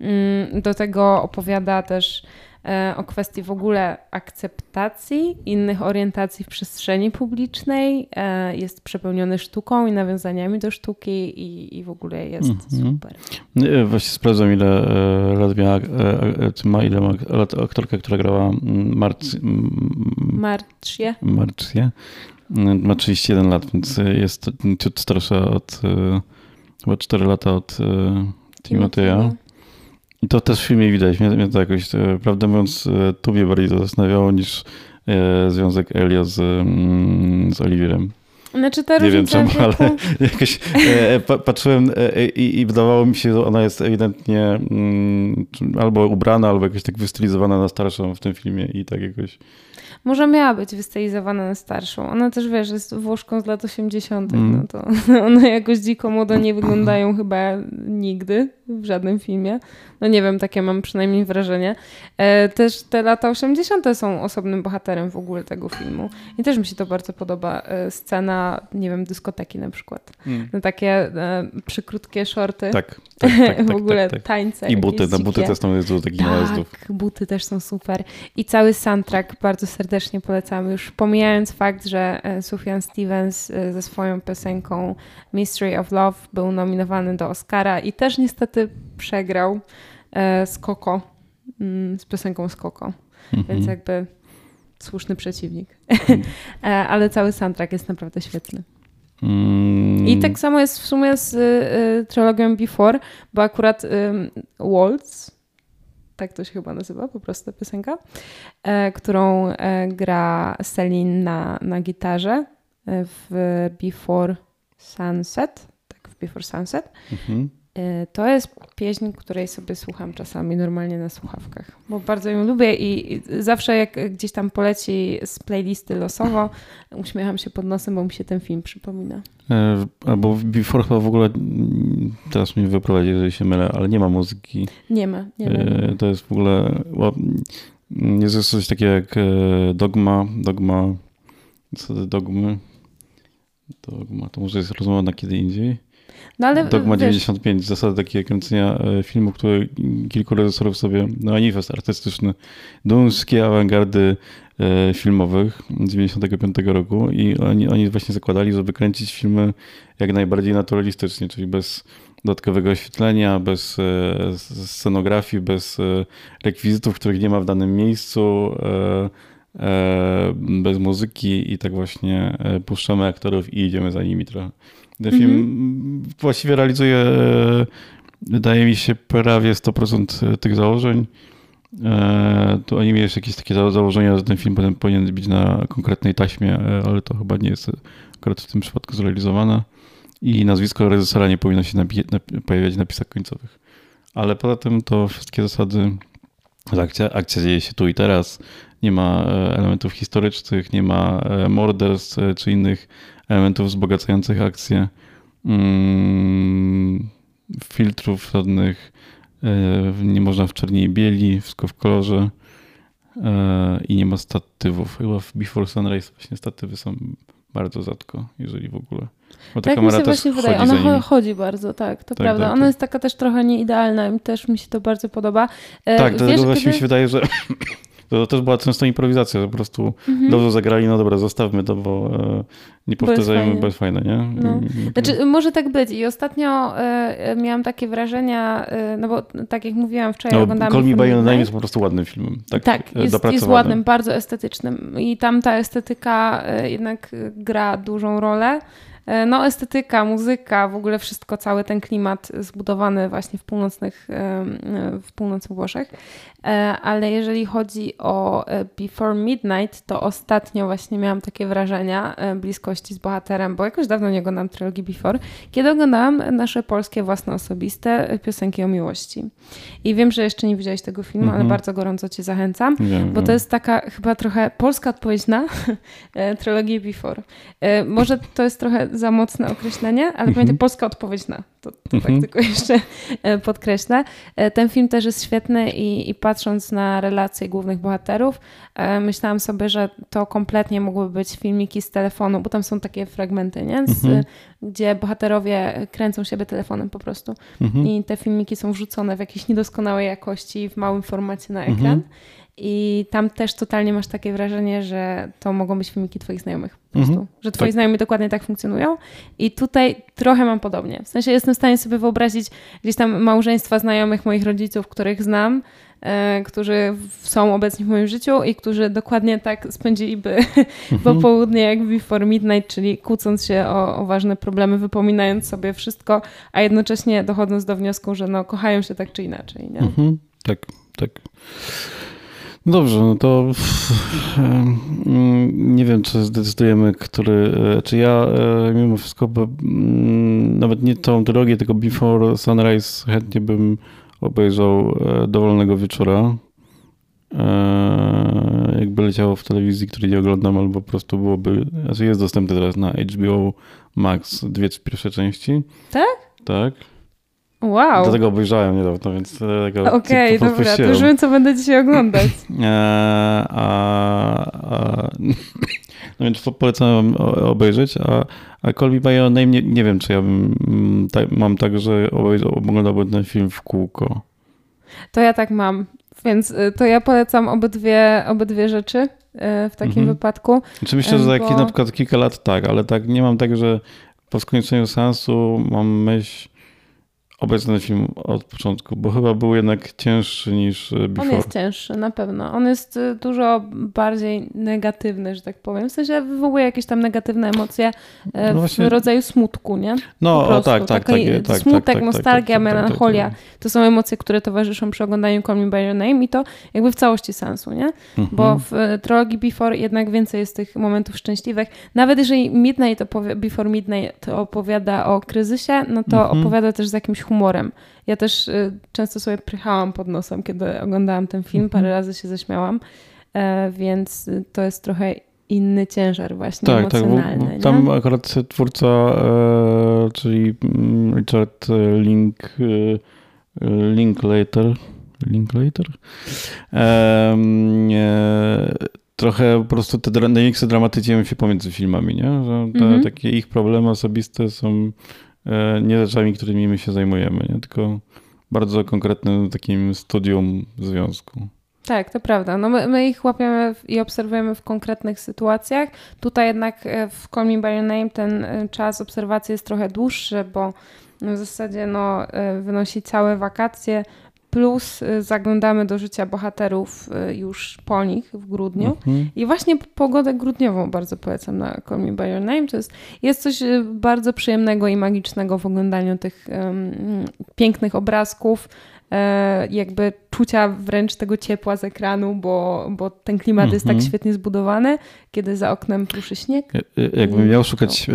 Mm, do tego opowiada też e, o kwestii w ogóle akceptacji innych orientacji w przestrzeni publicznej. E, jest przepełniony sztuką i nawiązaniami do sztuki i, i w ogóle jest mhm. super.
No, właśnie sprawdzam, ile e, lat miała, ma, ile ma lat aktorka, która grała Marc...
Marcie.
Marcie. Ma 31 lat, więc jest ciut starsza od chyba 4 lata od Timoteja. I to też w filmie widać. Mnie, mnie to jakoś, prawdę mówiąc, tobie bardziej to zastanawiało niż związek Elio z, mm, z Oliwierem.
Znaczy ta
Nie wiem czemu, wieku... ale jakoś e, patrzyłem e, i, i, wydawało mi się, że ona jest ewidentnie mm, albo ubrana, albo jakoś tak wystylizowana na starszą w tym filmie i tak jakoś...
Może miała być wystylizowana na starszą. Ona też, wiesz, jest Włoszką z lat 80., mm. no to one jakoś dziko młodo nie wyglądają chyba nigdy w żadnym filmie. No nie wiem, takie mam przynajmniej wrażenie. E, też te lata 80. są osobnym bohaterem w ogóle tego filmu. I też mi się to bardzo podoba. E, scena, nie wiem, dyskoteki na przykład. Mm. No takie e, przykrótkie shorty.
Tak, tak, tak, tak
w ogóle
tak, tak.
tańce.
I buty, na buty też są takich
tak,
najazdów.
buty też są super. I cały soundtrack bardzo serdecznie polecamy. Już pomijając fakt, że Sufjan Stevens ze swoją piosenką Mystery of Love był nominowany do Oscara i też niestety przegrał e, z Koko, mm, z piosenką z Koko. Mhm. Więc jakby słuszny przeciwnik. Mhm. E, ale cały soundtrack jest naprawdę świetny. Mm. I tak samo jest w sumie z y, trylogią Before, bo akurat y, Waltz, tak to się chyba nazywa, po prostu piosenka, y, którą y, gra Celine na, na gitarze w Before Sunset, tak, w Before Sunset. Mhm. Y, to jest pieśń, której sobie słucham czasami normalnie na słuchawkach, bo bardzo ją lubię i zawsze jak gdzieś tam poleci z playlisty losowo, uśmiecham się pod nosem, bo mi się ten film przypomina.
E, albo Before chyba w ogóle, teraz mnie wyprowadzi, jeżeli się mylę, ale nie ma muzyki.
Nie ma, nie ma. E,
to jest w ogóle, jest coś takiego jak e, Dogma, Dogma, co to dogmy? Dogma, to może jest rozmowa na kiedy indziej. No ale, Dogma wiesz, 95, zasady takie kręcenia e, filmu, które kilku reżyserów sobie, no manifest artystyczny duńskiej awangardy e, filmowych 95 roku i oni, oni właśnie zakładali, żeby kręcić filmy jak najbardziej naturalistycznie, czyli bez dodatkowego oświetlenia, bez e, scenografii, bez rekwizytów, których nie ma w danym miejscu, bez muzyki i tak właśnie puszczamy aktorów i idziemy za nimi trochę. Ten film mm -hmm. właściwie realizuje, e, wydaje mi się, prawie 100% tych założeń. E, tu oni mieli jakieś takie założenia, że ten film powinien być na konkretnej taśmie, e, ale to chyba nie jest akurat w tym przypadku zrealizowane. I nazwisko reżysera nie powinno się pojawiać w napisach końcowych. Ale poza tym to wszystkie zasady, akcja, akcja dzieje się tu i teraz, nie ma elementów historycznych, nie ma morderstw czy innych elementów wzbogacających akcję, mm, filtrów żadnych, e, nie można w czerni i bieli, wszystko w kolorze e, i nie ma statywów. Chyba w Before Sunrise właśnie statywy są bardzo rzadko, jeżeli w ogóle.
Bo ta tak mi się właśnie wydaje. Ona chodzi bardzo, tak, to tak, prawda. Tak, Ona tak. jest taka też trochę nieidealna i też mi się to bardzo podoba.
E, tak, Wiesz, dlatego właśnie kiedy... mi się wydaje, że to też była często improwizacja, po prostu mhm. dobrze zagrali, no dobra, zostawmy to, bo e, nie powtarzajmy, bo jest fajne, nie?
No. Znaczy, może tak być i ostatnio y, miałam takie wrażenia, y, no bo tak jak mówiłam wczoraj, no, oglądałam
Call Me By Your Name jest po prostu ładnym filmem. Tak,
tak jest, jest ładnym, bardzo estetycznym i tam ta estetyka jednak gra dużą rolę. E, no, estetyka, muzyka, w ogóle wszystko, cały ten klimat zbudowany właśnie w północnych, w północnych Włoszech. E, ale jeżeli chodzi o e, Before Midnight, to ostatnio właśnie miałam takie wrażenia bliskości z bohaterem, bo jakoś dawno nie oglądam trylogii Before, kiedy oglądałam nasze polskie własne osobiste piosenki o miłości. I wiem, że jeszcze nie widziałeś tego filmu, ale mhm. bardzo gorąco cię zachęcam, bo to jest taka chyba trochę polska odpowiedź na trylogię Before. Może to jest trochę za mocne określenie, ale mhm. pamiętaj, polska odpowiedź na. To, to tak mhm. tak tylko jeszcze e, podkreślę. E, ten film też jest świetny i, i patrząc na relacje głównych bohaterów, e, myślałam sobie, że to kompletnie mogłyby być filmiki z telefonu, bo tam są takie fragmenty, nie? Z, mhm. gdzie bohaterowie kręcą siebie telefonem po prostu. Mhm. I te filmiki są wrzucone w jakiejś niedoskonałej jakości, w małym formacie na ekran. I tam też totalnie masz takie wrażenie, że to mogą być filmiki twoich znajomych po prostu.
Mhm.
Że twoi
Tak.
znajomi dokładnie tak funkcjonują. I tutaj trochę mam podobnie. W sensie jestem w stanie sobie wyobrazić gdzieś tam małżeństwa znajomych moich rodziców, których znam, e, którzy są obecni w moim życiu i którzy dokładnie tak spędziliby popołudnie jak Before Midnight, czyli kłócąc się o, o ważne problemy, wypominając sobie wszystko, a jednocześnie dochodząc do wniosku, że no, kochają się tak czy inaczej. Nie?
Mhm. Tak, tak. Dobrze, no to nie wiem, czy zdecydujemy, który. e, Czy ja e, mimo wszystko, mm, nawet nie tą trylogię, tylko Before Sunrise chętnie bym obejrzał e, dowolnego wieczora. Jakby leciało w telewizji, której nie oglądam, albo po prostu byłoby. Znaczy jest dostępny teraz na HBO Max dwie pierwsze części.
Tak?
Tak.
Wow.
Dlatego obejrzałem niedawno, więc e, tego
Okej,
tylko
dobra, to już wiem, co będę dzisiaj oglądać.
E, a, a, no więc po- polecam obejrzeć, a, a Call Me By Your Name nie, nie wiem, czy ja bym, mm, tak, mam tak, że oglądałbym ten film w kółko.
To ja tak mam. Więc y, to ja polecam obydwie, obydwie rzeczy y, w takim
Mhm.
wypadku.
Znaczy myślę, że za
Bo-
na przykład kilka lat tak, ale tak nie mam tak, że po skończeniu seansu mam myśl ten film od początku, bo chyba był jednak cięższy niż e,
On
Before.
jest cięższy, na pewno. On jest y, dużo bardziej negatywny, że tak powiem. W sensie wywołuje jakieś tam negatywne emocje y,
No
w
właśnie-
rodzaju smutku, nie?
No, o, tak, tak, tak, tak,
smutek,
tak, tak,
nostalgia,
tak, tak, tak,
melancholia.
tak.
To są emocje, które towarzyszą przy oglądaniu Call Me By Your Name i to jakby w całości sensu, nie?
Mhm.
Bo w e, trylogii Before jednak więcej jest tych momentów szczęśliwych. Nawet jeżeli Midnight opowi- Before Midnight to opowiada o kryzysie, no to
Mhm.
opowiada też z jakimś humorem. Ja też e, często sobie prychałam pod nosem, kiedy oglądałam ten film,
Mhm.
parę razy się zaśmiałam, e, więc to jest trochę inny ciężar właśnie
Tak, tak. bo-
emocjonalny. nie?
Tam akurat twórca, e, czyli mm, Richard Link, e, Linklater, Linklater? E, trochę po prostu te największe dramaty dzieją się pomiędzy filmami, nie? Że te,
Mhm.
takie ich problemy osobiste są nie rzeczami, którymi my się zajmujemy, nie? Tylko bardzo konkretnym takim studium związku.
Tak, to prawda. No my, my ich łapiemy i obserwujemy w konkretnych sytuacjach. Tutaj jednak e, w Call Me By Your Name ten e, czas obserwacji jest trochę dłuższy, bo w zasadzie no, e, wynosi całe wakacje, plus e, zaglądamy do życia bohaterów e, już po nich w grudniu.
Mhm.
I właśnie pogodę grudniową bardzo polecam na Call Me By Your Name. To jest, jest coś e, bardzo przyjemnego i magicznego w oglądaniu tych em, pięknych obrazków, jakby czucia wręcz tego ciepła z ekranu, bo, bo ten klimat jest tak
Mhm.
świetnie zbudowany, kiedy za oknem pruszy śnieg.
E, e, Jakbym miał szukać e,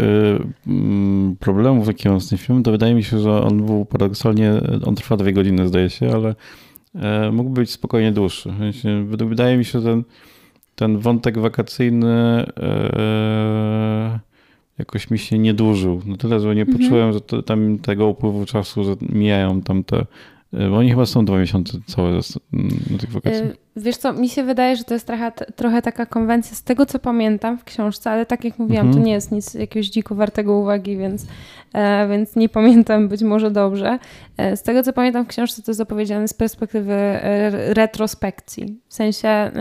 mm, problemów, jakie mam z tym filmem, to wydaje mi się, że on był paradoksalnie, on trwa dwie godziny zdaje się, ale e, mógł być spokojnie dłuższy. Wydaje mi się, że ten, ten wątek wakacyjny e, jakoś mi się nie dłużył. No tyle, że nie
Mhm.
poczułem, że to, tam tego upływu czasu, że mijają tam te, e, bo oni chyba są dwa miesiące całe na tych wakacjach.
Wiesz co, mi się wydaje, że to jest trochę, trochę taka konwencja z tego, co pamiętam w książce, ale tak jak mówiłam,
Mhm.
to nie jest nic jakiegoś dziko wartego uwagi, więc, e, więc nie pamiętam być może dobrze. E, z tego, co pamiętam w książce, to jest opowiedziane z perspektywy e, retrospekcji. W sensie e,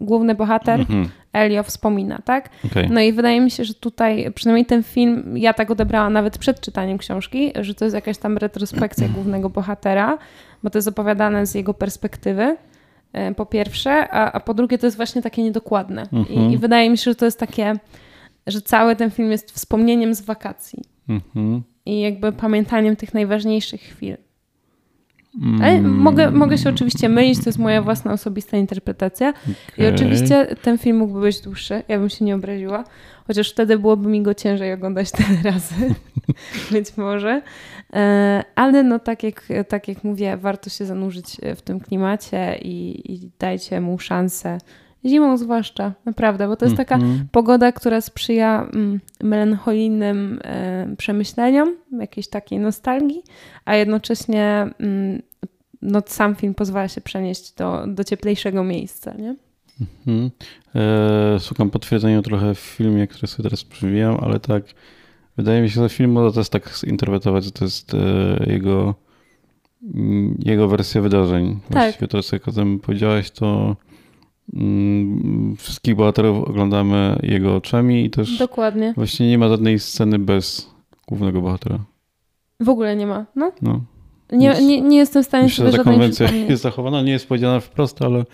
główny bohater,
Mhm.
Elio, wspomina, tak?
Okej.
No i wydaje mi się, że tutaj, przynajmniej ten film, ja tak odebrałam nawet przed czytaniem książki, że to jest jakaś tam retrospekcja głównego bohatera, bo to jest opowiadane z jego perspektywy, po pierwsze, a, a po drugie to jest właśnie takie niedokładne.
Mhm.
I, I wydaje mi się, że to jest takie, że cały ten film jest wspomnieniem z wakacji
Mhm.
i jakby pamiętaniem tych najważniejszych chwil.
Mm.
Ale mogę, mogę się oczywiście mylić, to jest moja własna osobista interpretacja. I
Okej.
oczywiście ten film mógłby być dłuższy, ja bym się nie obraziła, chociaż wtedy byłoby mi go ciężej oglądać tyle razy, być może. E, Ale no tak jak, tak jak mówię, warto się zanurzyć w tym klimacie i, i dajcie mu szansę. Zimą zwłaszcza, naprawdę, bo to jest taka
Mhm.
pogoda, która sprzyja mm, melancholijnym e, przemyśleniom, jakiejś takiej nostalgii, a jednocześnie mm, no, sam film pozwala się przenieść do, do cieplejszego miejsca, nie?
Mhm. E, szukam potwierdzenia trochę w filmie, który sobie teraz przywijam, ale tak, wydaje mi się, że film można też tak zinterpretować, że to jest e, jego, mm, jego wersja wydarzeń.
Tak.
Właściwie teraz jak o tym powiedziałaś, to mm, wszystkich bohaterów oglądamy jego oczami i też
Dokładnie.
właśnie nie ma żadnej sceny bez głównego bohatera.
W ogóle nie ma. No.
No.
Nie, nie, nie jestem w stanie
Myślę,
sobie
że ta konwencja
przypomnieć.
jest zachowana. Nie jest powiedziana wprost, ale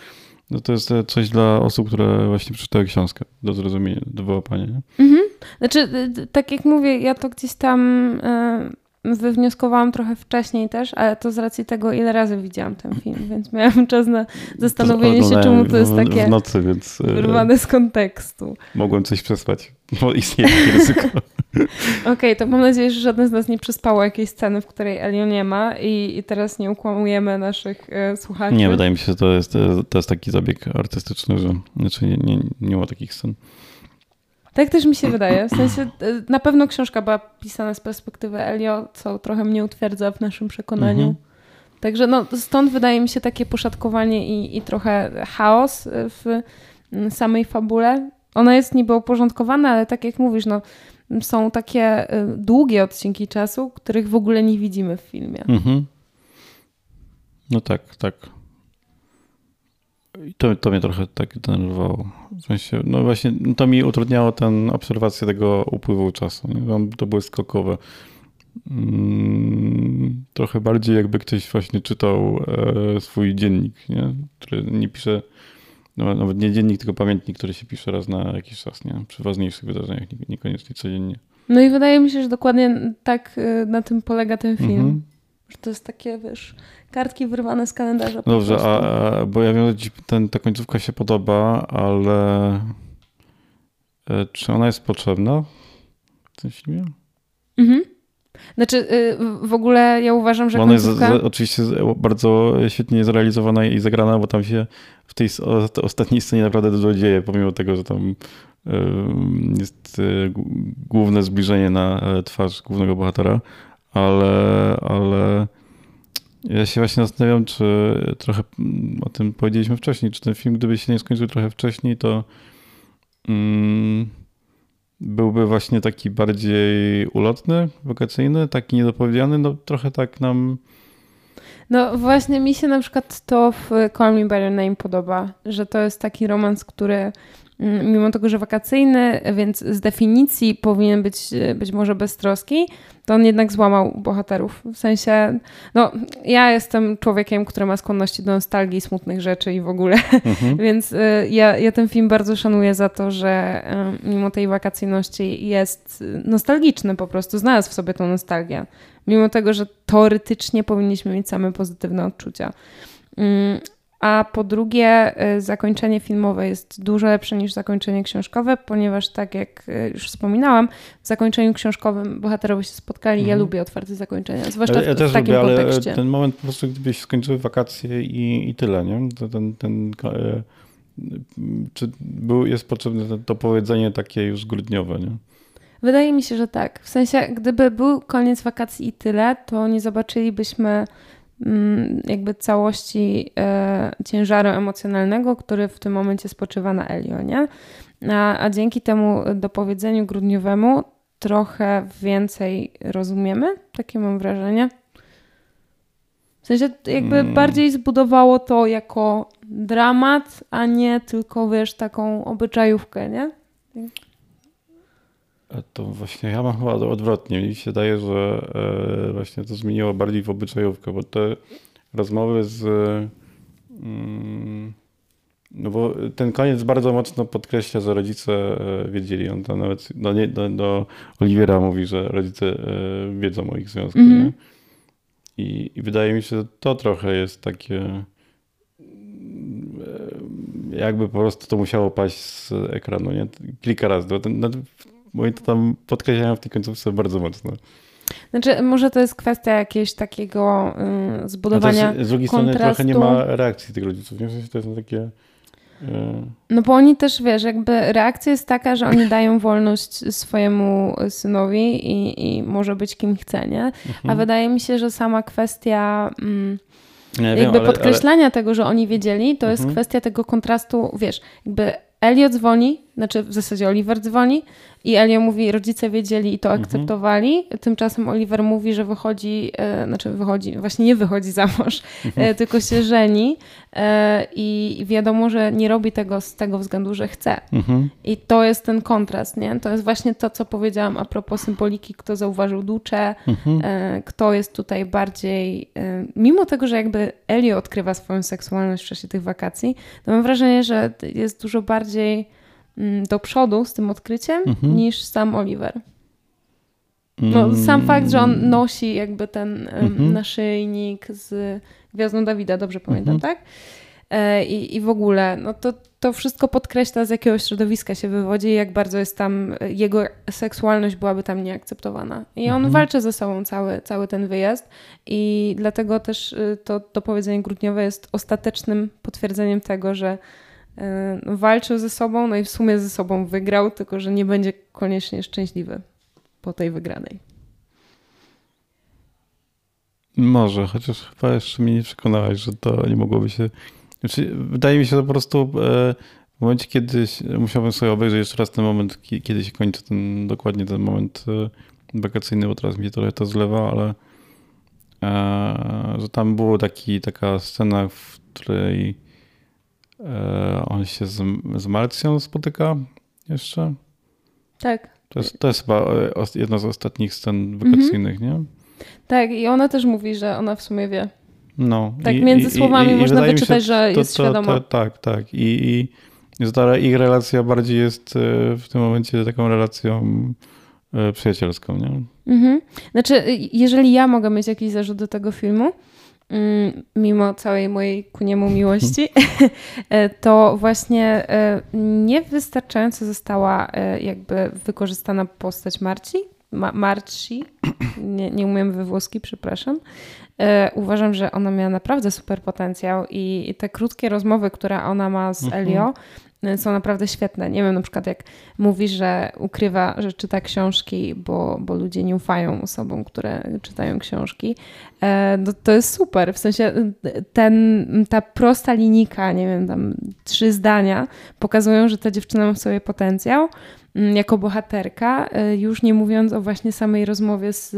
no to jest e, coś dla osób, które właśnie przeczytały książkę do zrozumienia, do wyłapania. Nie?
Mhm. Znaczy, tak jak mówię, ja to gdzieś tam y, wywnioskowałam trochę wcześniej też, ale to z racji tego, ile razy widziałam ten film, więc miałam czas na zastanowienie się, czemu to jest takie
W nocy, więc e,
wyrwane z kontekstu.
mogłem coś przespać, bo istnieje takie ryzyko.
Okej, to mam nadzieję, że żaden z nas nie przespało jakiejś sceny, w której Elio nie ma i, i teraz nie ukłamujemy naszych e, słuchaczy.
Nie, wydaje mi się, że to jest, e, to jest taki zabieg artystyczny, że znaczy nie, nie, nie ma takich scen.
Tak też mi się wydaje. W sensie e, na pewno książka była pisana z perspektywy Elio, co trochę mnie utwierdza w naszym przekonaniu.
Mhm.
Także no, stąd wydaje mi się takie poszatkowanie i, i trochę chaos w mm, samej fabule. Ona jest niby uporządkowana, ale tak jak mówisz, no, są takie y, długie odcinki czasu, których w ogóle nie widzimy w filmie.
Mhm. No tak, tak. I to, to mnie trochę tak denerwowało. W sensie, no właśnie, no to mi utrudniało ten obserwację tego upływu czasu. Nie? To były skokowe. Mm, trochę bardziej jakby ktoś właśnie czytał e, swój dziennik, nie? który nie pisze, no, nawet nie dziennik, tylko pamiętnik, który się pisze raz na jakiś czas, nie? przy ważniejszych wydarzeniach, nie- niekoniecznie codziennie.
No i wydaje mi się, że dokładnie tak y, na tym polega ten film.
Mhm.
Że to jest takie, wiesz, kartki wyrwane z kalendarza. po
Dobrze,
prostu.
a, a, bo ja wiem, że ci ten, ta końcówka się podoba, ale e, czy ona jest potrzebna w tym filmie?
Mhm. Znaczy, y, w ogóle ja uważam, że
ona jest z,
końcówka...
z, oczywiście bardzo świetnie zrealizowana i zagrana, bo tam się w tej ostatniej scenie naprawdę dużo dzieje, pomimo tego, że tam ym, jest g- główne zbliżenie na e, twarz głównego bohatera, ale, ale ja się właśnie zastanawiam, czy trochę o tym powiedzieliśmy wcześniej, czy ten film, gdyby się nie skończył trochę wcześniej, to mm, byłby właśnie taki bardziej ulotny, wakacyjny, taki niedopowiedziany, no trochę tak nam
No właśnie mi się na przykład to w Call Me By Your Name podoba, że to jest taki romans, który mimo tego, że wakacyjny, więc z definicji powinien być e, być może beztroski, to on jednak złamał bohaterów. W sensie, no ja jestem człowiekiem, który ma skłonności do nostalgii, smutnych rzeczy i w ogóle,
Mhm.
więc y, ja, ja ten film bardzo szanuję za to, że y, mimo tej wakacyjności jest y, nostalgiczny po prostu, znalazł w sobie tą nostalgię. Mimo tego, że teoretycznie powinniśmy mieć same pozytywne odczucia. Mm, A po drugie, y, zakończenie filmowe jest dużo lepsze niż zakończenie książkowe, ponieważ tak jak y, już wspominałam, w zakończeniu książkowym bohaterowie się spotkali. Ja
Mhm.
lubię otwarte zakończenia, zwłaszcza
Ja, ja
w,
też
w takim
lubię, ale
kontekście.
ten moment po prostu, gdyby się skończyły wakacje i, i tyle, nie? To ten, ten, e, czy był, jest potrzebne to, powiedzenie takie już grudniowe, nie?
Wydaje mi się, że tak. W sensie, gdyby był koniec wakacji i tyle, to nie zobaczylibyśmy jakby całości e, ciężaru emocjonalnego, który w tym momencie spoczywa na Elio, nie? A, a dzięki temu dopowiedzeniu grudniowemu trochę więcej rozumiemy, takie mam wrażenie. W sensie jakby
Mm.
bardziej zbudowało to jako dramat, a nie tylko, wiesz, taką obyczajówkę, nie?
E, To właśnie ja mam chyba odwrotnie. Mi się daje, że e, właśnie to zmieniło bardziej w obyczajówkę, bo te rozmowy z. Mm, no bo ten koniec bardzo mocno podkreśla, że rodzice e, wiedzieli. On tam nawet do, nie, do, do Oliwiera mówi, że rodzice wiedzą o ich związku.
Mhm.
Nie? I, I wydaje mi się, że to trochę jest takie. mm, Jakby po prostu to musiało paść z ekranu, nie? Kilka razy. Ten, no, bo oni to tam podkreślają w tej końcówce bardzo mocno.
Znaczy, może to jest kwestia jakiegoś takiego y, zbudowania.
też z drugiej strony trochę
kontrastu.
nie ma reakcji tych rodziców. Nie? W sensie to jest takie... e,
No bo oni też, wiesz, jakby reakcja jest taka, że oni dają wolność swojemu synowi i, i może być kim chce, nie? A
mhm.
wydaje mi się, że sama kwestia mm, jakby
wiem, ale-
podkreślania tego, że oni wiedzieli, to jest
Mhm.
kwestia tego kontrastu, wiesz, jakby Elliot dzwoni znaczy w zasadzie Oliver dzwoni i Elio mówi, rodzice wiedzieli i to
Mhm.
akceptowali. Tymczasem Oliver mówi, że wychodzi, e, znaczy wychodzi, właśnie nie wychodzi za mąż,
Mhm.
e, tylko się żeni e, i wiadomo, że nie robi tego z tego względu, że chce.
Mhm.
I to jest ten kontrast, nie? To jest właśnie to, co powiedziałam a propos symboliki, kto zauważył ducze,
Mhm.
e, kto jest tutaj bardziej, e, mimo tego, że jakby Elio odkrywa swoją seksualność w czasie tych wakacji, to mam wrażenie, że jest dużo bardziej do przodu z tym odkryciem
Mhm.
niż sam Oliver. No, sam fakt, że on nosi jakby ten
Mhm.
naszyjnik z Gwiazdą Dawida, dobrze pamiętam,
Mhm.
tak? E, I, I w ogóle, no to, to wszystko podkreśla, z jakiego środowiska się wywodzi i jak bardzo jest tam, jego seksualność byłaby tam nieakceptowana. I on
Mhm.
walczy ze sobą cały, cały ten wyjazd i dlatego też y, to, to powiedzenie grudniowe jest ostatecznym potwierdzeniem tego, że walczył ze sobą, no i w sumie ze sobą wygrał, tylko że nie będzie koniecznie szczęśliwy po tej wygranej.
Może, chociaż chyba jeszcze mnie nie przekonałeś, że to nie mogłoby się. Znaczy, wydaje mi się, że po prostu e, w momencie, kiedy musiałbym sobie obejrzeć jeszcze raz ten moment, ki- kiedy się kończy ten dokładnie ten moment e, wakacyjny, bo teraz mi się trochę to zlewa, ale e, że tam była taka scena, w której on się z, z Marcją spotyka jeszcze.
Tak.
To jest, to jest chyba e, jedna z ostatnich scen wakacyjnych, nie?
Tak, i ona też mówi, że ona w sumie wie.
No.
Tak między słowami można
wydaje mi
wyczytać, że
to,
jest
to,
świadoma.
To, tak, tak. I, i ich relacja bardziej jest e, w tym momencie taką relacją e, przyjacielską, nie?
Mhm. Znaczy, jeżeli ja mogę mieć jakiś zarzut do tego filmu, mimo całej mojej ku niemu miłości, e, to właśnie e, niewystarczająco została e, jakby wykorzystana postać Marci. Ma Marci, nie, nie umiem we włoski, przepraszam. Uważam, że ona miała naprawdę super potencjał i te krótkie rozmowy, które ona ma z
Mhm.
Elio, są naprawdę świetne. Nie wiem, na przykład jak mówi, że ukrywa, że czyta książki, bo, bo ludzie nie ufają osobom, które czytają książki. E, no, to jest super. W sensie ten, ta prosta linijka, nie wiem, tam trzy zdania pokazują, że ta dziewczyna ma w sobie potencjał mm, jako bohaterka, e, już nie mówiąc o właśnie samej rozmowie z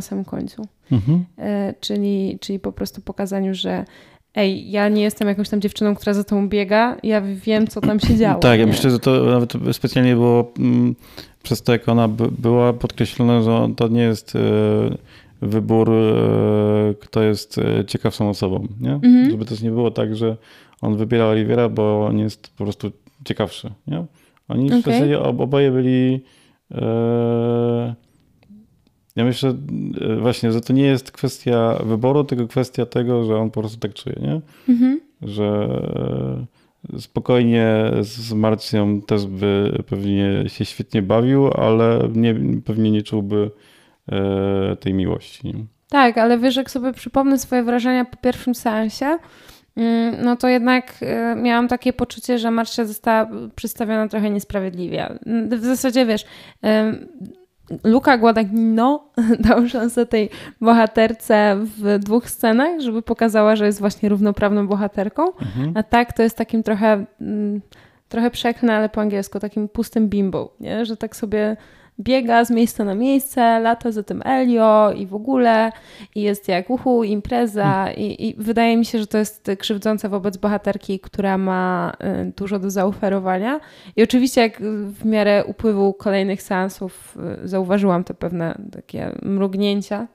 samym końcu.
Mhm.
E, czyli, czyli po prostu pokazaniu, że ej, ja nie jestem jakąś tam dziewczyną, która za tą biega, ja wiem, co tam się działo.
Tak, ja
nie?
myślę, że to nawet specjalnie było mm, przez to, jak ona by, była podkreślone, że to nie jest e, wybór, e, kto jest e, ciekawszą osobą, nie?
Mhm.
Żeby też nie było tak, że on wybiera Oliwiera, bo on jest po prostu ciekawszy, nie? Oni w
Okej.
zasadzie ob, oboje byli e, ja myślę e, właśnie, że to nie jest kwestia wyboru, tylko kwestia tego, że on po prostu tak czuje, nie?
Mhm.
że e, spokojnie z Marcją też by pewnie się świetnie bawił, ale nie, pewnie nie czułby e, tej miłości.
Tak, ale wiesz, jak sobie przypomnę swoje wrażenia po pierwszym seansie, mm, no to jednak miałam takie poczucie, że Marcia została przedstawiona trochę niesprawiedliwie. W zasadzie, wiesz, Luka Guadagnino dał szansę tej bohaterce w dwóch scenach, żeby pokazała, że jest właśnie równoprawną bohaterką,
Mhm.
a tak to jest takim trochę, mm, trochę przeklnę, ale po angielsku, takim pustym bimbo, nie? że tak sobie biega z miejsca na miejsce, lata za tym Elio i w ogóle i jest jak uhu, impreza i, i wydaje mi się, że to jest krzywdzące wobec bohaterki, która ma y, dużo do zaoferowania. I oczywiście jak w miarę upływu kolejnych seansów y, zauważyłam te pewne takie mrugnięcia,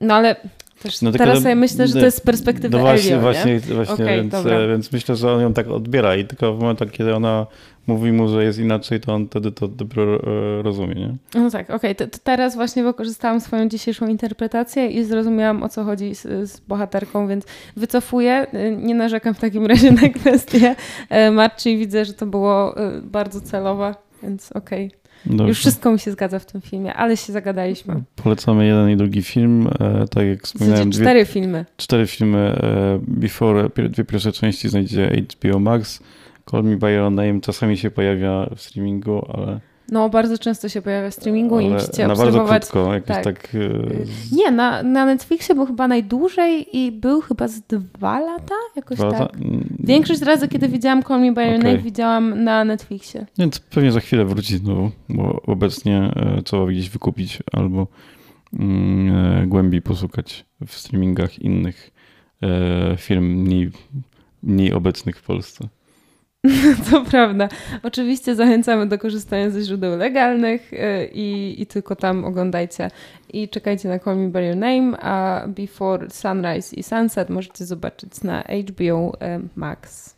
no ale też
No
teraz sobie myślę, że to jest z perspektywy
No właśnie,
Elio, nie?
właśnie, właśnie
Okej,
więc,
dobra.
więc myślę, że on ją tak odbiera i tylko w momentach, kiedy ona mówi mu, że jest inaczej, to on wtedy to dopiero e, rozumie, nie?
No tak, okej. To, to teraz właśnie wykorzystałam swoją dzisiejszą interpretację i zrozumiałam o co chodzi z, z bohaterką, więc wycofuję. Y, Nie narzekam w takim razie na kwestię e, Marci widzę, że to było y, bardzo celowe, więc okej.
Dobrze.
Już wszystko mi się zgadza w tym filmie, ale się zagadaliśmy.
Polecamy jeden i drugi film. E, tak jak wspominałem, dwie,
cztery filmy.
cztery filmy e, Before, dwie pierwsze części znajdziecie HBO Max. Call Me By Your Name czasami się pojawia w streamingu, ale
No, bardzo często się pojawia w streamingu i musicie
na
obserwować.
bardzo krótko, jakieś tak. tak...
Nie, na, na Netflixie był chyba najdłużej i był chyba z dwa lata, jakoś dwa tak. Lata? Większość razy, kiedy widziałam Call Me By Your okay. Name, widziałam na Netflixie.
Więc pewnie za chwilę wróci znowu, bo obecnie e, trzeba gdzieś wykupić albo mm, e, głębiej posłuchać w streamingach innych e, firm mniej, mniej obecnych w Polsce.
To prawda. Oczywiście zachęcamy do korzystania ze źródeł legalnych y, i, i tylko tam oglądajcie. I czekajcie na Call Me By Your Name, a Before Sunrise i Sunset możecie zobaczyć na HBO y, Max.